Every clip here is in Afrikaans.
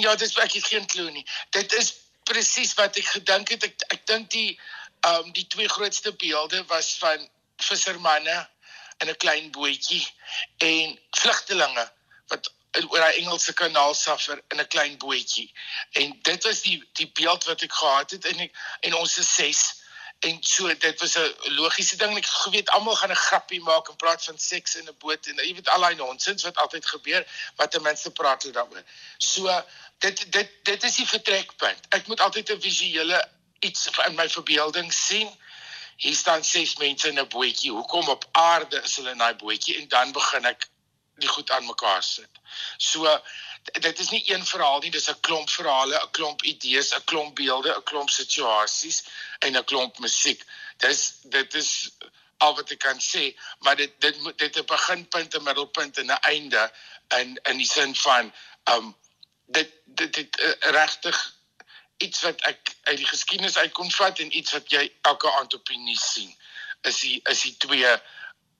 Ja, dis ek het geen klou nie. Dit is presies wat ek gedink het. Ek ek dink die ehm um, die twee grootste beelde was van vissermanne in 'n klein bootjie en vlugtelinge wat oor daai Engelse kanaal suffer in 'n klein bootjie. En dit was die die beeld wat ek gehad het en ek en ons is ses en so dit was 'n logiese ding ek geweet almal gaan 'n grappie maak en praat van seks in 'n boot en jy weet al daai nonsens wat altyd gebeur wat minste praat hulle daaroor. So dit dit dit is die vertrekpunt. Ek moet altyd 'n visuele iets in my verbeelding sien. Hier staan ses mense in 'n bootjie. Hoekom op aarde is hulle in daai bootjie en dan begin ek die goed aan mekaar sit. So dit is nie een verhaal nie, dis 'n klomp verhale, 'n klomp idees, 'n klomp beelde, 'n klomp situasies en 'n klomp musiek. Dis dit is al wat ek kan sê, maar dit dit moet dit 'n beginpunt, 'n middelpunt en 'n einde in in die sin van um dit dit, dit uh, regtig iets wat ek uit die geskiedenis uit kon vat en iets wat jy elke aand op die nuus sien. Is die is die twee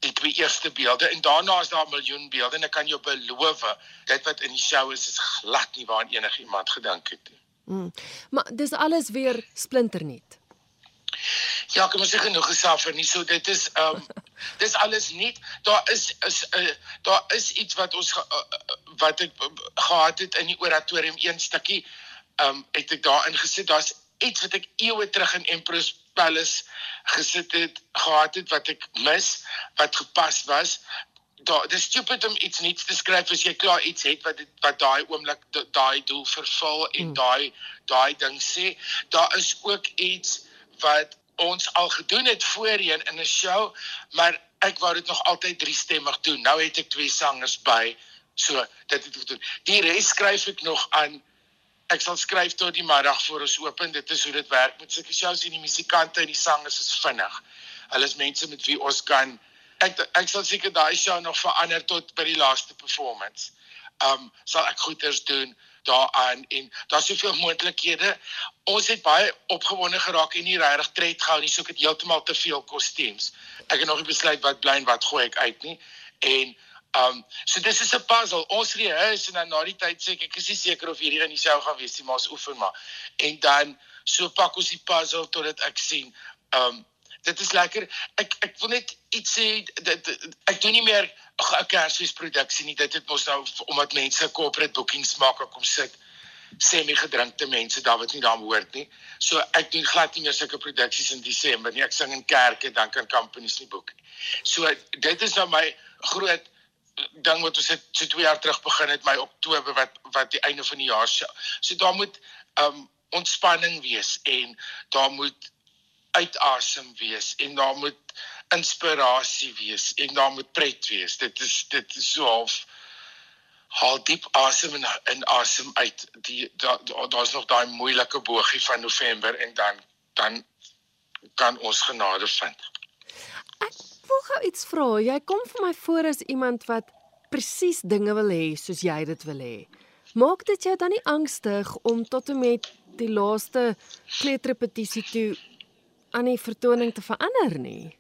die twee eerste beelde en daarna is daar 'n miljoen beelde en ek kan jou beloof dit wat in die show is is glad nie waaraan enigiemand gedink het nie. Mm. Maar dis alles weer splinternuut. Ja, kom ons sê genoeg gesaf en nie so dit is ehm um, dis alles nuut. Daar is is uh, daar is iets wat ons uh, wat ek gehad het in die oratorium een stukkie ehm um, het ek daarin gesit. Daar's iets wat ek eeue terug in Empress Palace gesit het, gehad het wat ek mis, wat gepas was. Daar dis stupid om iets nuuts te skryf as jy klaar iets het wat wat daai oomblik daai doel vervul en hmm. daai daai ding sê. Daar is ook iets wat ons al gedoen het voorheen in 'n show, maar ek wou dit nog altyd drie stemmig doen. Nou het ek twee sangers by. So, dit het ek gedoen. Die res skryf ek nog aan ek sal skryf tot die middag voor ons open. Dit is hoe dit werk met sulke shows en die musikante en die sangers is vinnig. Hulle is mense met wie ons kan ek ek sal seker daai show nog verander tot by die laaste performance. Um sal ek goeders doen daaraan en daar's soveel moontlikhede. Ons het baie opgewonde geraak en nie regtig tred gehou nie, so ek het heeltemal te veel kostuums. Ek het nog nie besluit wat bly en wat gooi ek uit nie. En Um so dis is 'n puzzle. Ons rehearse en dan na die tyd sê ek ek is nie seker of hierdie in die show gaan wees nie, maar ons oefen maar. En dan so pak ons die puzzle totdat ek sien um dit is lekker. Ek ek wil net iets sê dit ek doen nie meer 'n kersfeesproduksie nie. Dit het mos nou omdat mense corporate bookings maak om kom sit semi-gedrinkte mense daar wat nie daar behoort nie. So ek doen glad nie meer sulke produksies in Desember nie. Ek sing in kerke dan kan companies nie boek nie. So dit is nou my groot ding wat ons het so 2 jaar terug begin het my Oktober wat wat die einde van die jaar sou. So daar moet um ontspanning wees en daar moet uitasem wees en daar moet inspirasie wees en daar moet pret wees. Dit is dit is so half haal diep asem en in asem uit. Die daar's da, nog daai moeilike bogie van November en dan dan kan ons genade vind. Wil gou iets vra. Jy kom vir my voor as iemand wat presies dinge wil hê soos jy dit wil hê. Maak dit jou dan nie angstig om tot en met die laaste kleutrepetisie toe aan die vertoning te verander nie?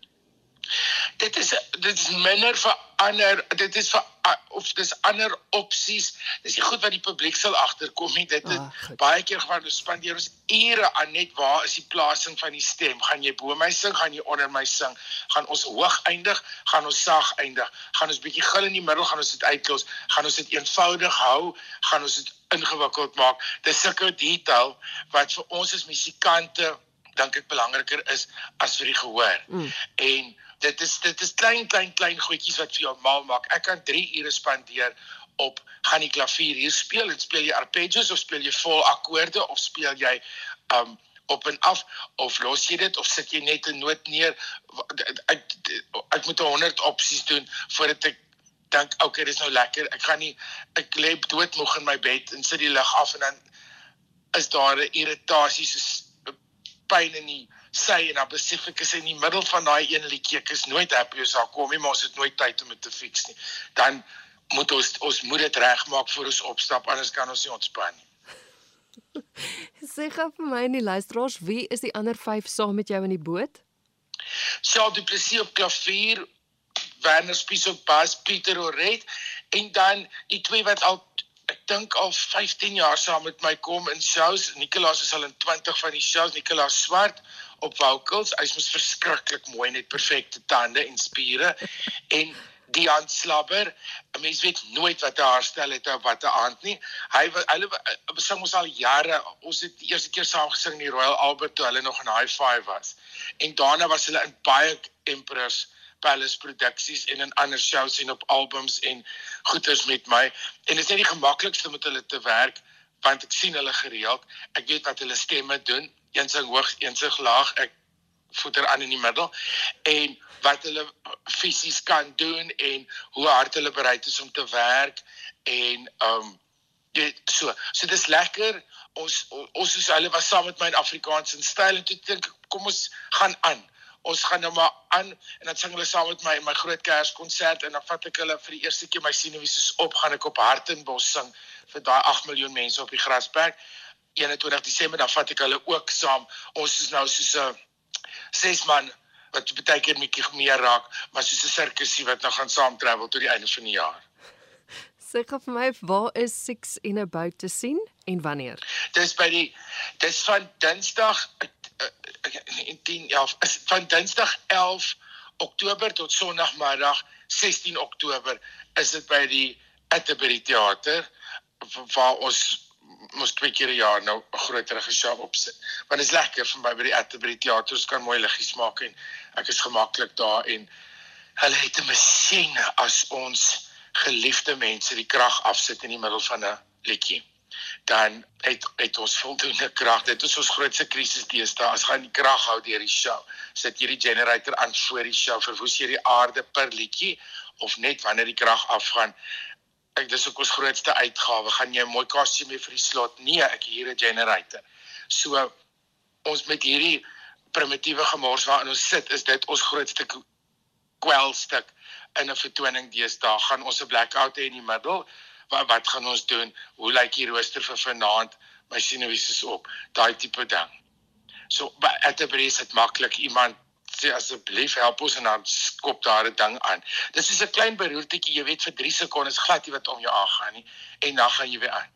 Dit is dit is minder vir ander dit is vir of dis ander opsies. Dis nie goed wat die publiek sal agterkom nie. Dit het ah, baie keer gaan ons spandeer ons ure aan net waar is die plasing van die stem? Gaan jy bo my sing, gaan jy onder my sing? Gaan ons hoog eindig, gaan ons sag eindig? Gaan ons bietjie gil in die middel, gaan ons dit uitlos? Gaan ons dit eenvoudig hou? Gaan ons dit ingewikkeld maak? Dis sulke detail wat vir ons as musikante dink ek belangriker is as vir die gehoor. Mm. En dit is dit is klein klein klein goedjies wat vir jou mal maak. Ek kan 3 ure spandeer op gaan die klavier hier speel en speel jy arpeggios of speel jy vol akkoorde of speel jy um op en af of los jy dit of sit jy net 'n noot neer ek ek moet 100 opsies doen voordat ek dink okay dis nou lekker ek gaan nie ek lê doodmoeg in my bed en sit die lig af en dan is daar 'n irritasie so pyn in die sy en dan besef ek is in die middel van daai een liedjie ek is nooit happy as daar kom nie maar ons het nooit tyd om dit te fix nie dan moet ons ons moet dit regmaak voor ons opstap anders kan ons nie ontspan nie Sê gou vir my en die luisteraars wie is die ander 5 saam met jou in die boot Charles Du Plessis op klavier Werner Spies op bas Pieter Oret en dan die twee wat al dink al 15 jaar saam met my kom in shows. Nicolaas is al in 20 van die shows. Nicolaas Swart op vocals. Hy's mos verskriklik mooi net perfekte tande en spiere en die aanslabber. 'n Mens weet nooit wat 'n haarstel het of wat 'n aand nie. Hy hulle sing ons al jare. Ons het die eerste keer saam gesing in die Royal Albert toe hulle nog in High Five was. En daarna was hulle in baie Empress Palace produksies en in ander shows en op albums en goeters met my. En dit is net die gemaklikste om met hulle te werk want ek sien hulle gereeld. Ek weet wat hulle stemme doen. Een sing hoog, een sing laag. Ek voeter aan in die middel. En wat hulle fisies kan doen en hoe hard hulle bereid is om te werk en um jy so. So dis lekker. Ons ons is hulle was saam met my in Afrikaans in styl en toe dink kom ons gaan aan. Ons gaan nou maar aan en dan sing hulle saam met my in my groot kerskonsert en dan vat ek hulle vir die eerste keer my sinuwies op gaan ek op Hartenbos sing vir daai 8 miljoen mense op die grasperk 21 Desember dan vat ek hulle ook saam ons is nou soos 'n ses man wat baie keer bietjie meer raak, maar soos 'n sirkusie wat nou gaan saam travel tot die einde van die jaar. Sê gou vir my, waar is Six in about te sien en wanneer? Dis by die dis van Dinsdag in 10 ja, is van Dinsdag 11 Oktober tot Sondagmiddag 16 Oktober is dit by die Atterbury Theater waar ons mos twee keer 'n jaar nou 'n groter geshow opsit. Want dit is lekker vir my by die Atterbury teaters kan mooi liggies maak en ek is gemaklik daar en hulle het 'n masjiene as ons geliefde mense die krag afsit in die middel van 'n liedjie. Dan het het ons voldoende krag. Dit is ons grootste krisis deesdae. As gaan die krag hou deur die show. Sit jy die generator aan voor die show, verwoes jy die aarde per liedjie of net wanneer die krag afgaan ek dis ook ons grootste uitgawe. Gaan jy 'n mooi kostuum hê vir die slot? Nee, ek hier 'n generator. So ons met hierdie primitiewe gemors waarin ons sit, is dit ons grootste kwelstuk in 'n vertoning deesdae. Gaan ons 'n blackout hê in die middel? Wat wat gaan ons doen? Hoe lyk die rooster vir vanaand? My sinuwies is op. Daai tipe ding. So by Atterbury is dit maklik iemand sê asseblief help ons en dan skop daar 'n ding aan. Dis is 'n klein beroertjie, jy weet vir 3 sekondes glad jy wat om jou aangaan nie en dan gaan jy weer aan.